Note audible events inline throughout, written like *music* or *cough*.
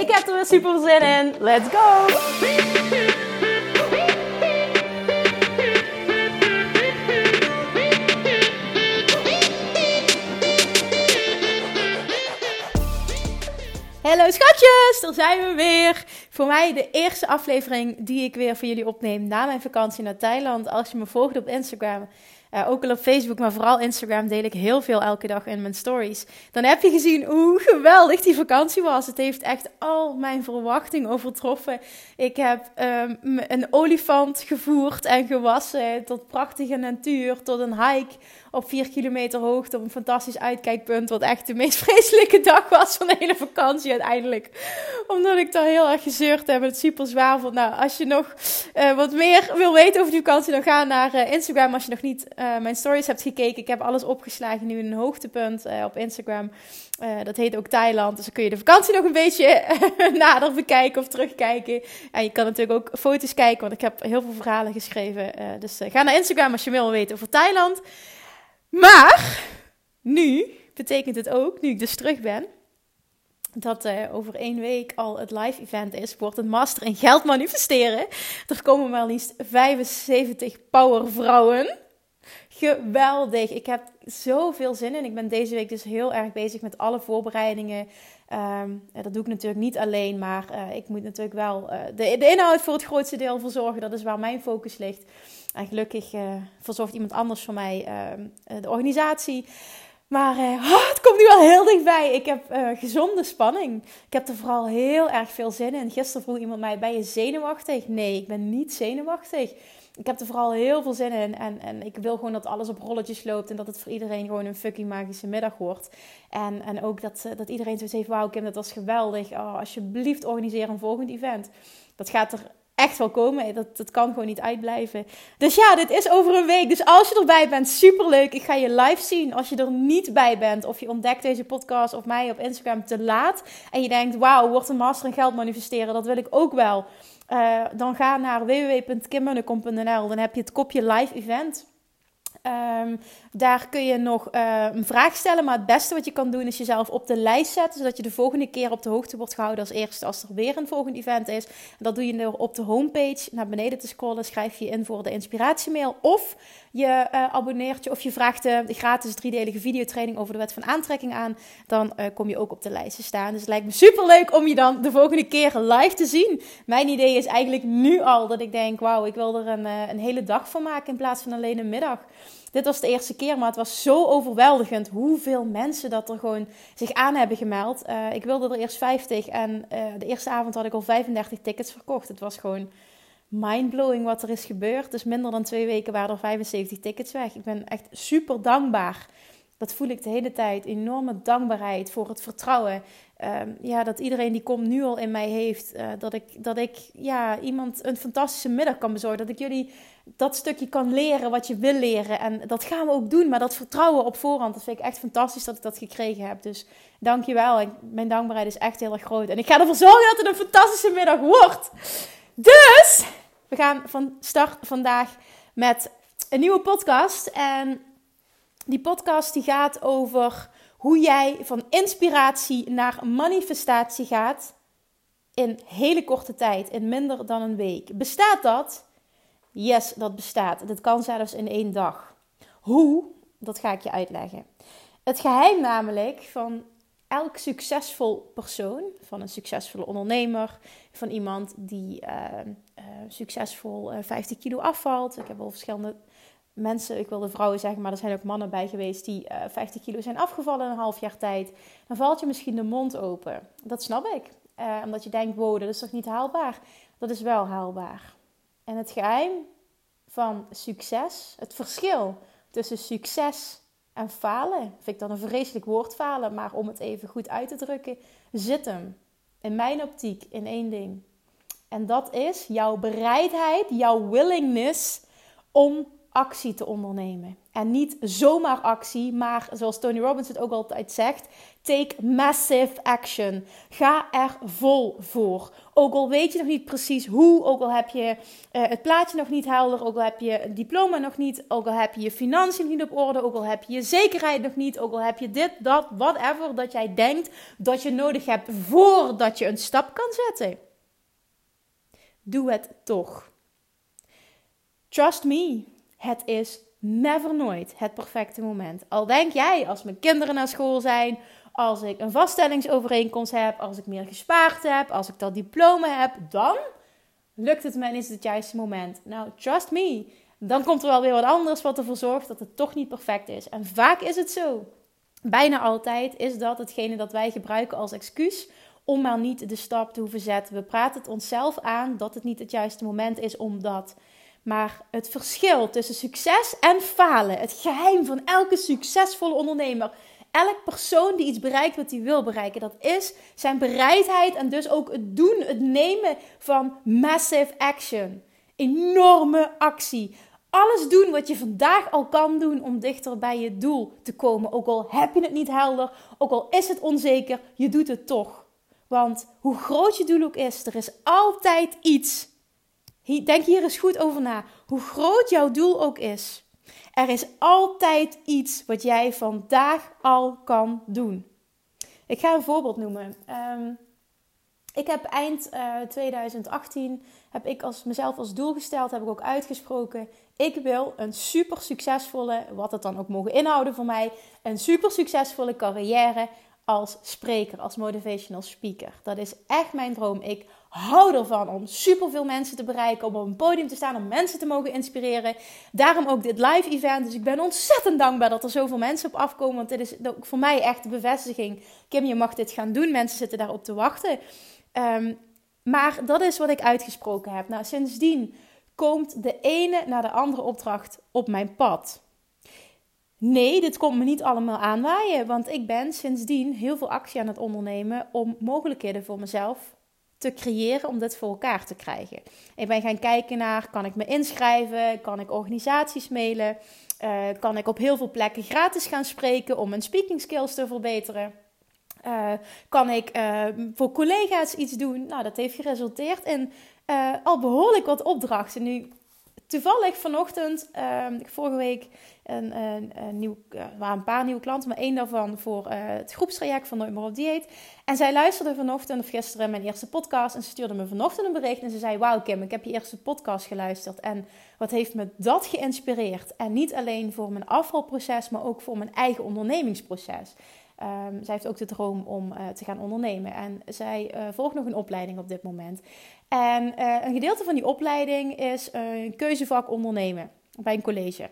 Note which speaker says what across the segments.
Speaker 1: Ik heb er weer super zin in. Let's go! Hallo schatjes, daar zijn we weer. Voor mij de eerste aflevering die ik weer voor jullie opneem na mijn vakantie naar Thailand. Als je me volgt op Instagram, uh, ook al op Facebook, maar vooral Instagram deel ik heel veel elke dag in mijn stories. Dan heb je gezien hoe geweldig die vakantie was. Het heeft echt al mijn verwachting overtroffen. Ik heb um, een olifant gevoerd en gewassen, tot prachtige natuur, tot een hike op 4 kilometer hoogte op een fantastisch uitkijkpunt. Wat echt de meest *laughs* vreselijke dag was van de hele vakantie uiteindelijk. Omdat ik daar heel erg gezeurd heb en het super zwaar vond. Nou, als je nog uh, wat meer wil weten over die vakantie, dan ga naar uh, Instagram. Als je nog niet uh, mijn stories hebt gekeken. Ik heb alles opgeslagen nu in een hoogtepunt op Instagram. dat heet ook Thailand. Dus dan kun je de vakantie nog een beetje *laughs* nader bekijken of terugkijken. En je kan natuurlijk ook foto's kijken, want ik heb heel veel verhalen geschreven. dus ga naar Instagram als je meer wil weten over Thailand. Maar nu betekent het ook, nu ik dus terug ben, dat uh, over één week al het live event is, wordt een master in geld manifesteren. Er komen maar liefst 75 powervrouwen. Geweldig. Ik heb zoveel zin in. Ik ben deze week dus heel erg bezig met alle voorbereidingen. Um, dat doe ik natuurlijk niet alleen, maar uh, ik moet natuurlijk wel uh, de, de, inhoud voor het grootste deel verzorgen. Dat is waar mijn focus ligt. En gelukkig uh, verzorgt iemand anders voor mij ehm, de organisatie. Maar *laughs* oh, het komt nu al heel dichtbij. Ik heb gezonde spanning. Ik heb er vooral heel erg veel zin in. Gisteren vroeg iemand mij: Ben je zenuwachtig? Nee, ik ben niet zenuwachtig ik heb er vooral heel veel zin in. En, en ik wil gewoon dat alles op rolletjes loopt. En dat het voor iedereen gewoon een fucking magische middag wordt. En, en ook dat, eh, dat iedereen zo zegt: Wauw, Kim, dat was geweldig. Oh, alsjeblieft, organiseer een volgend event. Dat gaat er echt wel komen. Dat, dat kan gewoon niet uitblijven. Dus ja, dit is over een week. Dus als je erbij bent, superleuk. Ik ga je live zien. Als je er niet bij bent, of je ontdekt deze podcast of mij op Instagram te laat. En je denkt: Wauw, wordt een master in geld manifesteren. Dat wil ik ook wel. Uh, dan ga naar www.kimmunnekom.nl. Dan heb je het kopje live event. Um, daar kun je nog uh, een vraag stellen. Maar het beste wat je kan doen is jezelf op de lijst zetten. Zodat je de volgende keer op de hoogte wordt gehouden als eerste als er weer een volgend event is. Dat doe je door op de homepage naar beneden te scrollen. Schrijf je in voor de inspiratiemail. Of je uh, abonneert je of je vraagt de, de gratis driedelige videotraining over de wet van aantrekking aan. Dan uh, kom je ook op de lijst te staan. Dus het lijkt me super leuk om je dan de volgende keer live te zien. Mijn idee is eigenlijk nu al dat ik denk: wauw, ik wil er een, een hele dag van maken in plaats van alleen een middag. Dit was de eerste keer, maar het was zo overweldigend hoeveel mensen dat er gewoon zich aan hebben gemeld. Ik wilde er eerst 50 en de eerste avond had ik al 35 tickets verkocht. Het was gewoon mindblowing wat er is gebeurd. Dus minder dan twee weken waren er 75 tickets weg. Ik ben echt super dankbaar. Dat voel ik de hele tijd. Enorme dankbaarheid voor het vertrouwen. Um, ja, dat iedereen die komt nu al in mij heeft. Uh, dat ik, dat ik ja, iemand een fantastische middag kan bezorgen. Dat ik jullie dat stukje kan leren wat je wil leren. En dat gaan we ook doen. Maar dat vertrouwen op voorhand, dat vind ik echt fantastisch dat ik dat gekregen heb. Dus dank je wel. Mijn dankbaarheid is echt heel erg groot. En ik ga ervoor zorgen dat het een fantastische middag wordt. Dus, we gaan van start vandaag met een nieuwe podcast. En die podcast die gaat over hoe jij van inspiratie naar manifestatie gaat in hele korte tijd, in minder dan een week. Bestaat dat? Yes, dat bestaat. Dat kan zelfs in één dag. Hoe? Dat ga ik je uitleggen. Het geheim namelijk van elk succesvol persoon, van een succesvolle ondernemer, van iemand die uh, uh, succesvol uh, eh, 50 kilo afvalt. Ik heb al verschillende mensen, ik wilde vrouwen zeggen, maar er zijn ook mannen bij geweest die 50 kilo zijn afgevallen in een half jaar tijd. Dan valt je misschien de mond open. Dat snap ik. omdat je denkt, wow, dat is toch niet haalbaar? Dat is wel haalbaar. En het geheim van succes, het verschil tussen succes en falen, vind ik dan een vreselijk woord falen, maar om het even goed uit te drukken, zit hem in mijn optiek in één ding. En dat is jouw bereidheid, jouw willingness om actie te ondernemen. En niet zomaar actie, maar zoals Tony Robbins het ook altijd zegt: take massive action. Ga er vol voor. Ook al weet je nog niet precies hoe, ook al heb je uh, het plaatje nog niet helder, ook al heb je het diploma nog niet, ook al heb je je financiën niet op orde, ook al heb je je zekerheid nog niet, ook al heb je dit, dat, whatever dat jij denkt dat je nodig hebt voordat je een stap kan zetten. Doe het toch. Trust me, het is never nooit het perfecte moment. Al denk jij, als mijn kinderen naar school zijn, als ik een vaststellingsovereenkomst heb, als ik meer gespaard heb, als ik dat diploma heb, dan lukt het me en is het, het juiste moment. Nou, trust me, dan komt er wel weer wat anders wat ervoor zorgt dat het toch niet perfect is. En vaak is het zo. Bijna altijd is dat hetgene dat wij gebruiken als excuus om maar niet de stap te hoeven zetten. We praten het onszelf aan dat het niet het juiste moment is om dat. Maar het verschil tussen succes en falen, het geheim van elke succesvolle ondernemer, elk persoon die iets bereikt wat hij wil bereiken, dat is zijn bereidheid en dus ook het doen, het nemen van massive action. Enorme actie. Alles doen wat je vandaag al kan doen om dichter bij je doel te komen. Ook al heb je het niet helder, ook al is het onzeker, je doet het toch. Want hoe groot je doel ook is, er is altijd iets Denk hier eens goed over na. Hoe groot jouw doel ook is, er is altijd iets wat jij vandaag al kan doen. Ik ga een voorbeeld noemen. Ehm, ik heb eind 2018 eh, heb ik als, mezelf als doel gesteld, heb ik ook uitgesproken. Ik wil een super succesvolle, wat het dan ook mogen inhouden voor mij, een super succesvolle carrière als spreker, als motivational speaker. Dat is echt mijn droom. Ik hou ervan om superveel mensen te bereiken, om op een podium te staan, om mensen te mogen inspireren. Daarom ook dit live event. Dus ik ben ontzettend dankbaar dat er zoveel mensen op afkomen, want dit is ook voor mij echt de bevestiging. Kim, je mag dit gaan doen. Mensen zitten daarop te wachten. Ehm, maar dat is wat ik uitgesproken heb. Nou, sindsdien komt de ene naar de andere opdracht op mijn pad. Nee, dit komt me niet allemaal aanwaaien, want ik ben sindsdien heel veel actie aan het ondernemen om mogelijkheden voor mezelf te creëren om dit voor elkaar te krijgen. Ik ben gaan kijken naar, kan ik me inschrijven? Kan ik organisaties mailen? Uh, kan ik op heel veel plekken gratis gaan spreken om mijn speaking skills te verbeteren? Uh, kan ik uh, voor collega's iets doen? Nou, dat heeft geresulteerd in al behoorlijk wat opdrachten. Nu toevallig vanochtend, uh, vorige week, een, een, een nieuw, waren een paar nieuwe klanten, maar één daarvan voor uh, het groepstraject van Nooit meer op dieet. En zij luisterde vanochtend of gisteren mijn eerste podcast en ze stuurde me vanochtend een bericht en ze zei, wauw Kim, ik heb je eerste podcast geluisterd en wat heeft me dat geïnspireerd? En niet alleen voor mijn afvalproces, maar ook voor mijn eigen ondernemingsproces. Um, zij heeft ook de droom om uh, te gaan ondernemen. En zij volgt nog een opleiding op dit moment. En uh, een gedeelte van die opleiding is een keuzevak ondernemen bij een college.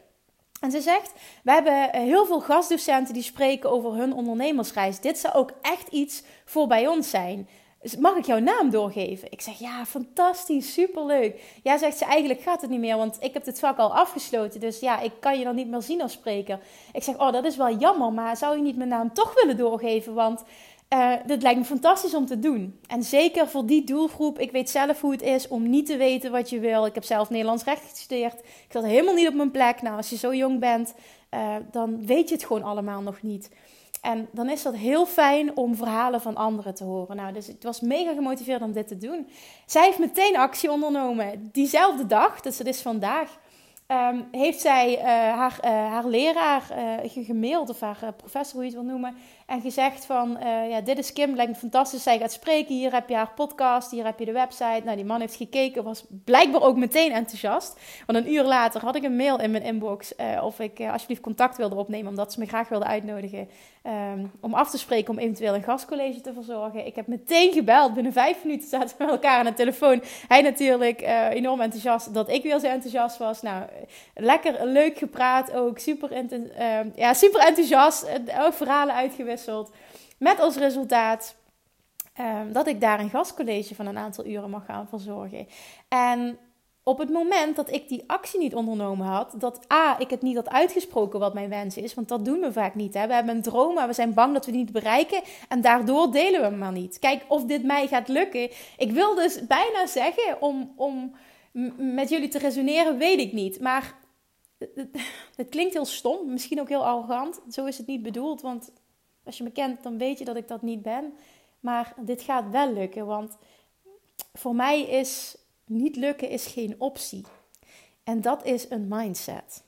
Speaker 1: En ze zegt: We hebben heel veel gastdocenten die spreken over hun ondernemersreis. Dit zou ook echt iets voor bij ons zijn. Mag ik jouw naam doorgeven? Ik zeg, ja, fantastisch, superleuk. Ja, zegt ze, eigenlijk gaat het niet meer, want ik heb dit vak al afgesloten. Dus ja, ik kan je dan niet meer zien als spreker. Ik zeg, oh, dat is wel jammer, maar zou je niet mijn naam toch willen doorgeven? Want uh, dit lijkt me fantastisch om te doen. En zeker voor die doelgroep. Ik weet zelf hoe het is om niet te weten wat je wil. Ik heb zelf Nederlands recht gestudeerd. Ik zat helemaal niet op mijn plek. Nou, als je zo jong bent, uh, dan weet je het gewoon allemaal nog niet. En dan is dat heel fijn om verhalen van anderen te horen. Nou, dus ik was mega gemotiveerd om dit te doen. Zij heeft meteen actie ondernomen. Diezelfde dag, dus dat is vandaag, um, heeft zij uh, haar, haar leraar gemaild, of haar professor, hoe je het wil noemen. En gezegd van, ja, dit is Kim, lijkt me fantastisch. Zij gaat spreken, hier heb je haar podcast, hier heb je de website. Nou, die man heeft gekeken, was blijkbaar ook meteen enthousiast. Want een uur later had ik een mail in mijn inbox of ik alsjeblieft contact wilde opnemen, omdat ze me graag wilde uitnodigen Um, om af te spreken om eventueel een gastcollege te verzorgen. Ik heb meteen gebeld. Binnen vijf minuten zaten we met elkaar aan de telefoon. Hij natuurlijk enorm enthousiast dat ik weer zo enthousiast was. Nou, lekker leuk gepraat ook. Super, uh, ja, super enthousiast. Ook verhalen uitgewisseld. Met als resultaat um, dat ik daar een gastcollege van een aantal uren mag gaan verzorgen. En op het moment dat ik die actie niet ondernomen had, dat A, ik het niet had uitgesproken wat mijn wens is, want dat doen we vaak niet. Hè? We hebben een droom, maar we zijn bang dat we die niet bereiken en daardoor delen we hem maar niet. Kijk, of dit mij gaat lukken. Ik wil dus bijna zeggen, om, om met jullie te resoneren, weet ik niet. Maar het klinkt heel stom, misschien ook heel arrogant. Zo is het niet bedoeld, want als je me kent, dan weet je dat ik dat niet ben. Maar dit gaat wel lukken, want voor mij is niet lukken is geen optie. En dat is een mindset.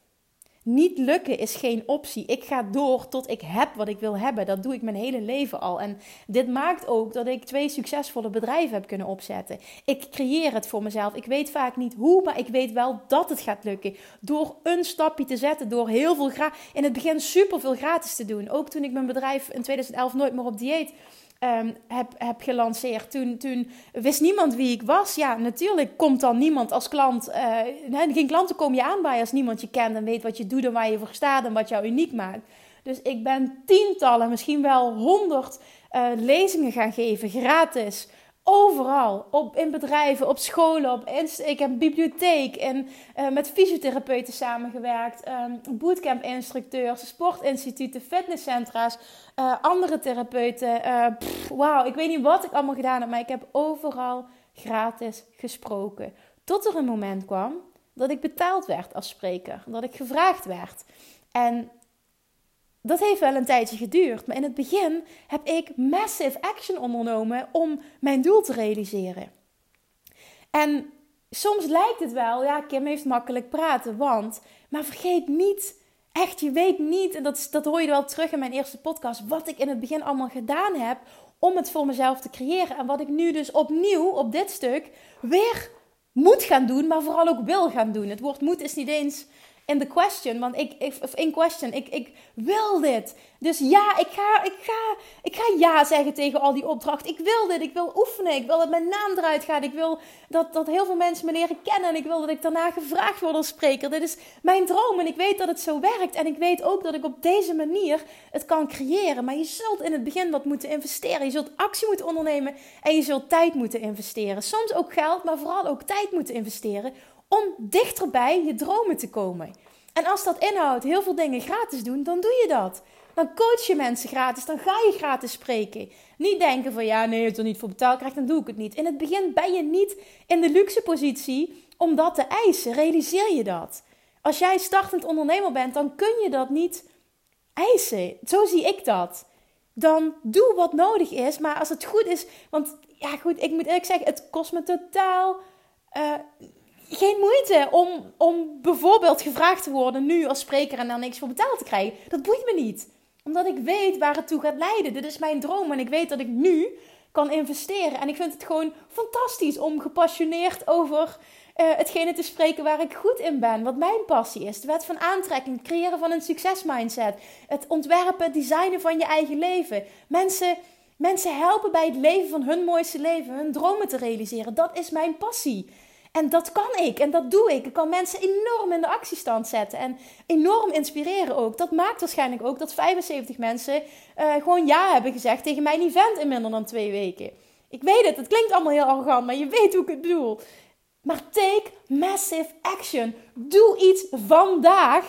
Speaker 1: Niet lukken is geen optie. Ik ga door tot ik heb wat ik wil hebben. Dat doe ik mijn hele leven al. En dit maakt ook dat ik twee succesvolle bedrijven heb kunnen opzetten. Ik creëer het voor mezelf. Ik weet vaak niet hoe, maar ik weet wel dat het gaat lukken. Door een stapje te zetten, door heel veel. In het begin super veel gratis te doen. Ook toen ik mijn bedrijf in 2011 nooit meer op dieet um, heb, heb gelanceerd. Toen, toen wist niemand wie ik was. Ja, natuurlijk komt dan niemand als klant. Uh, geen klanten kom je aan bij als niemand je kent en weet wat je doet en waar je voor staat en wat jou uniek maakt. Dus ik ben tientallen, misschien wel honderd uh, lezingen gaan geven, gratis. Overal, op, in bedrijven, op scholen, op ik heb bibliotheek en uh, met fysiotherapeuten samengewerkt, um, bootcamp-instructeurs, sportinstituten, fitnesscentra's, uh, andere therapeuten. Uh, Wauw, ik weet niet wat ik allemaal gedaan heb, maar ik heb overal gratis gesproken. Tot er een moment kwam dat ik betaald werd als spreker, dat ik gevraagd werd. En dat heeft wel een tijdje geduurd. Maar in het begin heb ik massive action ondernomen om mijn doel te realiseren. En soms lijkt het wel, ja, Kim heeft makkelijk praten, want. Maar vergeet niet, echt, je weet niet, en dat, dat hoor je wel terug in mijn eerste podcast, wat ik in het begin allemaal gedaan heb om het voor mezelf te creëren. En wat ik nu dus opnieuw op dit stuk weer moet gaan doen, maar vooral ook wil gaan doen. Het woord moet is niet eens in the question. Want ik, of in question, ik, ik wil dit. Dus ja, ik ga, ik, ga, ik ga ja zeggen tegen al die opdrachten. Ik wil dit, ik wil oefenen. Ik wil dat mijn naam eruit gaat. Ik wil dat, dat heel veel mensen me leren kennen. En ik wil dat ik daarna gevraagd word als spreker. Dit is mijn droom en ik weet dat het zo werkt. En ik weet ook dat ik op deze manier het kan creëren. Maar je zult in het begin wat moeten investeren. Je zult actie moeten ondernemen en je zult tijd moeten investeren. Soms ook geld, maar vooral ook tijd moeten investeren om dichterbij je dromen te komen. En als dat inhoudt heel veel dingen gratis doen, dan doe je dat. Dan coach je mensen gratis, dan ga je gratis spreken. Niet denken van ja, nee, als er niet voor betaald krijg, dan doe ik het niet. In het begin ben je niet in de luxe positie om dat te eisen. Realiseer je dat. Als jij startend ondernemer bent, dan kun je dat niet eisen. Zo zie ik dat. Dan doe wat nodig is, maar als het goed is, want ja goed, ik moet eerlijk zeggen, het kost me totaal uh, geen moeite om, om bijvoorbeeld gevraagd te worden nu als spreker en dan niks voor betaald te krijgen. Dat boeit me niet. Omdat ik weet waar het toe gaat leiden. Dit is mijn droom en ik weet dat ik nu kan investeren. En ik vind het gewoon fantastisch om gepassioneerd over uh, hetgene te spreken waar ik goed in ben. Wat mijn passie is. De wet van aantrekking, het creëren van een succesmindset. Het ontwerpen, het designen van je eigen leven. Mensen, mensen helpen bij het leven van hun mooiste leven. Hun dromen te realiseren. Dat is mijn passie. En dat kan ik en dat doe ik. Ik kan mensen enorm in de actiestand zetten en enorm inspireren ook. Dat maakt waarschijnlijk ook dat 75 mensen uh, gewoon ja hebben gezegd tegen mijn event in minder dan twee weken. Ik weet het, het klinkt allemaal heel arrogant, maar je weet hoe ik het bedoel. Maar take massive action. Doe iets vandaag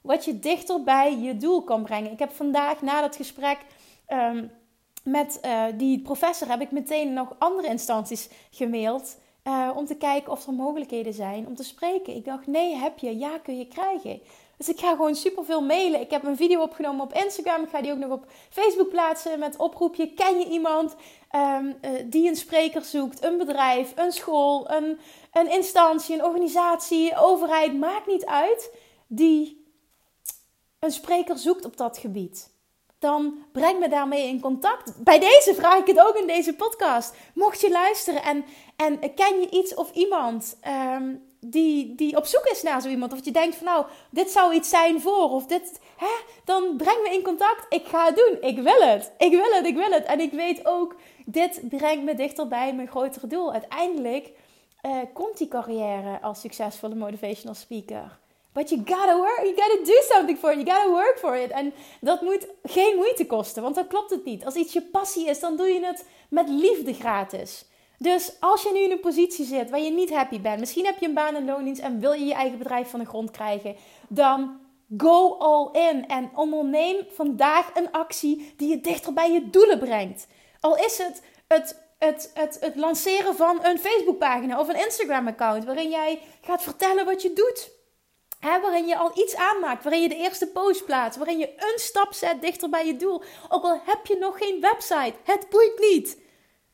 Speaker 1: wat je dichter bij je doel kan brengen. Ik heb vandaag na dat gesprek um, met uh, die professor heb ik meteen nog andere instanties gemaild. Uh, om te kijken of er mogelijkheden zijn om te spreken. Ik dacht, nee, heb je? Ja, kun je krijgen. Dus ik ga gewoon superveel mailen. Ik heb een video opgenomen op Instagram. Ik ga die ook nog op Facebook plaatsen met oproepje. Ken je iemand um, uh, die een spreker zoekt? Een bedrijf, een school, een, een instantie, een organisatie, overheid. Maakt niet uit. Die een spreker zoekt op dat gebied dan breng me daarmee in contact. Bij deze vraag ik het ook in deze podcast. Mocht je luisteren en, en ken je iets of iemand um, die, die op zoek is naar zo iemand, of je denkt van nou, dit zou iets zijn voor, of dit, hè, dan breng me in contact. Ik ga het doen. Ik wil het. Ik wil het. Ik wil het. En ik weet ook, dit brengt me dichter bij mijn grotere doel. Uiteindelijk uh, komt die carrière als succesvolle motivational speaker. But you gotta work, you gotta do something for it, you gotta work for it. En dat moet geen moeite kosten, want dan klopt het niet. Als iets je passie is, dan doe je het met liefde gratis. Dus als je nu in een positie zit waar je niet happy bent, misschien heb je een baan en loondienst en wil je je eigen bedrijf van de grond krijgen, dan go all in en onderneem vandaag een actie die je dichter bij je doelen brengt. Al is het het, het, het, het lanceren van een Facebookpagina of een Instagram-account waarin jij gaat vertellen wat je doet. Waarin je al iets aanmaakt, waarin je de eerste post plaatst, waarin je een stap zet dichter bij je doel. Ook al heb je nog geen website, het boeit niet.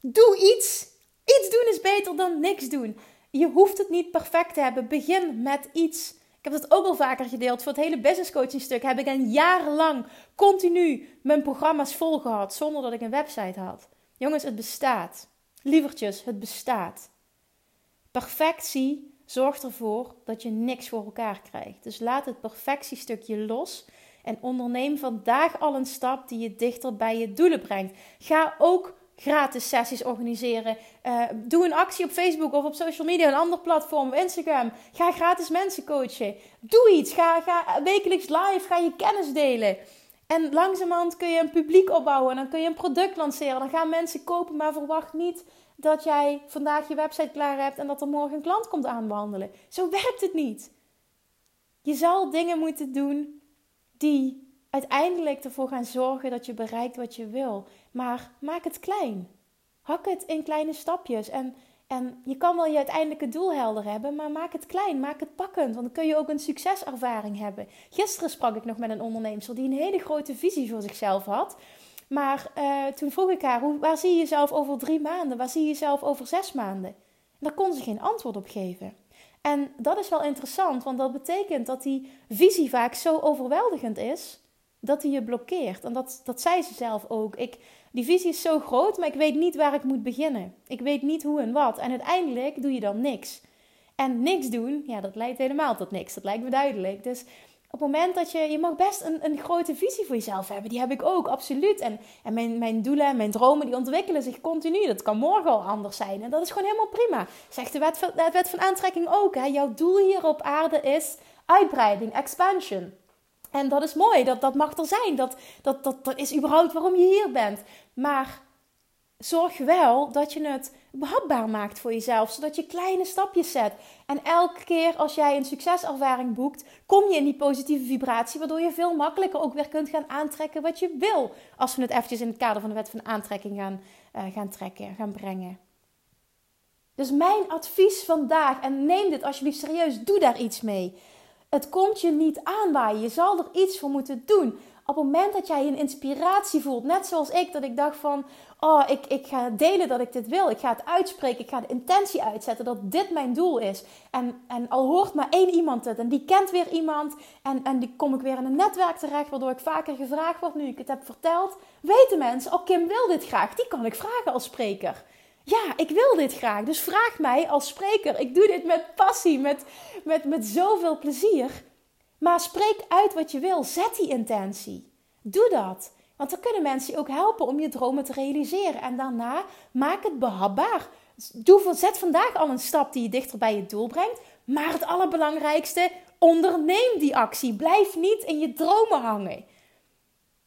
Speaker 1: Doe iets. Iets doen is beter dan niks doen. Je hoeft het niet perfect te hebben. Begin met iets. Ik heb dat ook al vaker gedeeld. Voor het hele business coaching stuk heb ik een jarenlang continu mijn programma's volgehad zonder dat ik een website had. Jongens, het bestaat. Lievertjes, het bestaat. Perfectie zorgt ervoor dat je niks voor elkaar krijgt. Dus laat het perfectiestukje los en onderneem vandaag al een stap die je dichter bij je doelen brengt. Ga ook gratis sessies organiseren. Uh, doe een actie op Facebook of op social media, een ander platform, Instagram. Ga gratis mensen coachen. Doe iets. Ga, ga wekelijks live. Ga je kennis delen. En langzamerhand kun je een publiek opbouwen. En dan kun je een product lanceren. Dan gaan mensen kopen, maar verwacht niet dat jij vandaag je website klaar hebt en dat er morgen een klant komt aanwandelen. Zo werkt het niet. Je zal dingen moeten doen die uiteindelijk ervoor gaan zorgen dat je bereikt wat je wil. Maar maak het klein. Hak het in kleine stapjes. En, en je kan wel je uiteindelijke doel helder hebben, maar maak het klein. Maak het pakkend. Want dan kun je ook een succeservaring hebben. Gisteren sprak ik nog met een ondernemer die een hele grote visie voor zichzelf had. Maar uh, toen vroeg ik haar, waar zie je jezelf over drie maanden? Waar zie je jezelf over zes maanden? En daar kon ze geen antwoord op geven. En dat is wel interessant, want dat betekent dat die visie vaak zo overweldigend is, dat die je blokkeert. En dat, dat zei ze zelf ook. Ik, die visie is zo groot, maar ik weet niet waar ik moet beginnen. Ik weet niet hoe en wat. En uiteindelijk doe je dan niks. En niks doen, ja, dat leidt helemaal tot niks. Dat lijkt me duidelijk. Dus op het moment dat je, je mag best een, een grote visie voor jezelf hebben. Die heb ik ook, absoluut. En, en mijn, mijn doelen en mijn dromen, die ontwikkelen zich continu. Dat kan morgen al anders zijn. En dat is gewoon helemaal prima. Zegt de wet van, wet van aantrekking ook. Hè? Jouw doel hier op aarde is uitbreiding, expansion. En dat is mooi, dat, dat mag er zijn. Dat, dat, dat, dat is überhaupt waarom je hier bent. Maar zorg wel dat je het behapbaar maakt voor jezelf, zodat je kleine stapjes zet. En elke keer als jij een succeservaring boekt, kom je in die positieve vibratie, waardoor je veel makkelijker ook weer kunt gaan aantrekken wat je wil. Als we het eventjes in het kader van de wet van aantrekking gaan, uh, gaan trekken, gaan brengen. Dus mijn advies vandaag, en neem dit alsjeblieft serieus, doe daar iets mee. Het komt je niet aanwaaien, je zal er iets voor moeten doen op het moment dat jij een inspiratie voelt, net zoals ik, dat ik dacht van, oh, ik, ik ga delen dat ik dit wil. Ik ga het uitspreken, ik ga de intentie uitzetten dat dit mijn doel is. En, en al hoort maar één iemand het en die kent weer iemand en, en die kom ik weer in een netwerk terecht, waardoor ik vaker gevraagd word nu ik het heb verteld. Weten mensen, oh Kim wil dit graag, die kan ik vragen als spreker. Ja, ik wil dit graag. Dus vraag mij als spreker. Ik doe dit met passie, met, met, met zoveel plezier. Maar spreek uit wat je wil. Zet die intentie. Doe dat. Want dan kunnen mensen je ook helpen om je dromen te realiseren. En daarna maak het behapbaar. Doe, zet vandaag al een stap die je dichter bij je doel brengt. Maar het allerbelangrijkste, onderneem die actie. Blijf niet in je dromen hangen.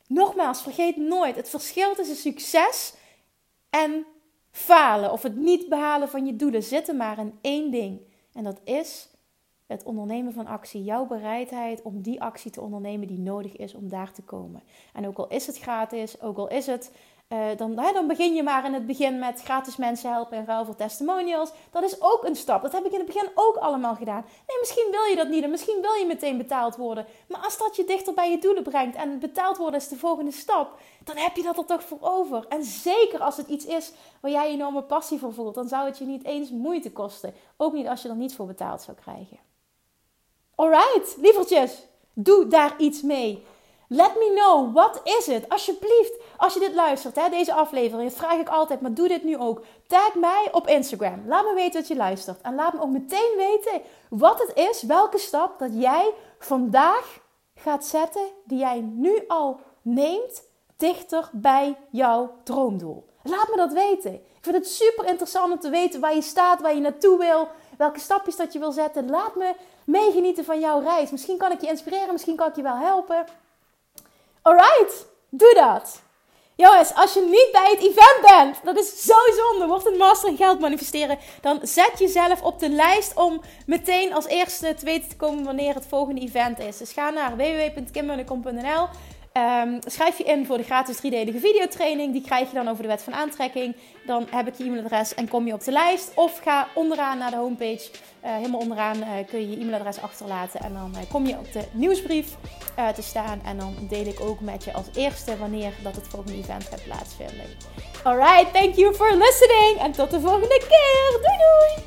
Speaker 1: Nogmaals, vergeet nooit: het verschil tussen succes en falen of het niet behalen van je doelen zit er maar in één ding. En dat is het ondernemen van actie, jouw bereidheid om die actie te ondernemen die nodig is om daar te komen. En ook al is het gratis, ook al is het, uh, dan, dan begin je maar in het begin met gratis mensen helpen in ruil voor testimonials. Dat is ook een stap. Dat heb ik in het begin ook allemaal gedaan. Nee, misschien wil je dat niet en misschien wil je meteen betaald worden. Maar als dat je dichter bij je doelen brengt en betaald worden is de volgende stap, dan heb je dat er toch voor over. En zeker als het iets is waar jij enorme passie voor voelt, dan zou het je niet eens moeite kosten. Ook niet als je er niets voor betaald zou krijgen. Alright, lievertjes, doe daar iets mee. Let me know, wat is het? Alsjeblieft, als je dit luistert, hè, deze aflevering, dat vraag ik altijd, maar doe dit nu ook. Tag mij op Instagram. Laat me weten dat je luistert. En laat me ook meteen weten wat het is, welke stap dat jij vandaag gaat zetten, die jij nu al neemt, dichter bij jouw droomdoel. Laat me dat weten. Ik vind het super interessant om te weten waar je staat, waar je naartoe wil, welke stapjes dat je wil zetten. Laat me meegenieten van jouw reis. Misschien kan ik je inspireren, misschien kan ik je wel helpen. Alright, doe dat. Jongens, als je niet bij het event bent, dat is zo zonde. Wordt een master in geld manifesteren. Dan zet jezelf op de lijst om meteen als eerste te weten te komen wanneer het volgende event is. Dus ga naar www.kimmunnekom.nl Um, schrijf je in voor de gratis driedelige videotraining. Die krijg je dan over de wet van aantrekking. Dan heb ik je e-mailadres en kom je op de lijst. Of ga onderaan naar de homepage. Uh, helemaal onderaan uh, kun je je e-mailadres achterlaten. En dan uh, kom je op de nieuwsbrief te staan. En dan deel ik ook met je als eerste wanneer dat het volgende event gaat plaatsvinden. Alright, thank you for listening. En tot de volgende keer. Doei doei!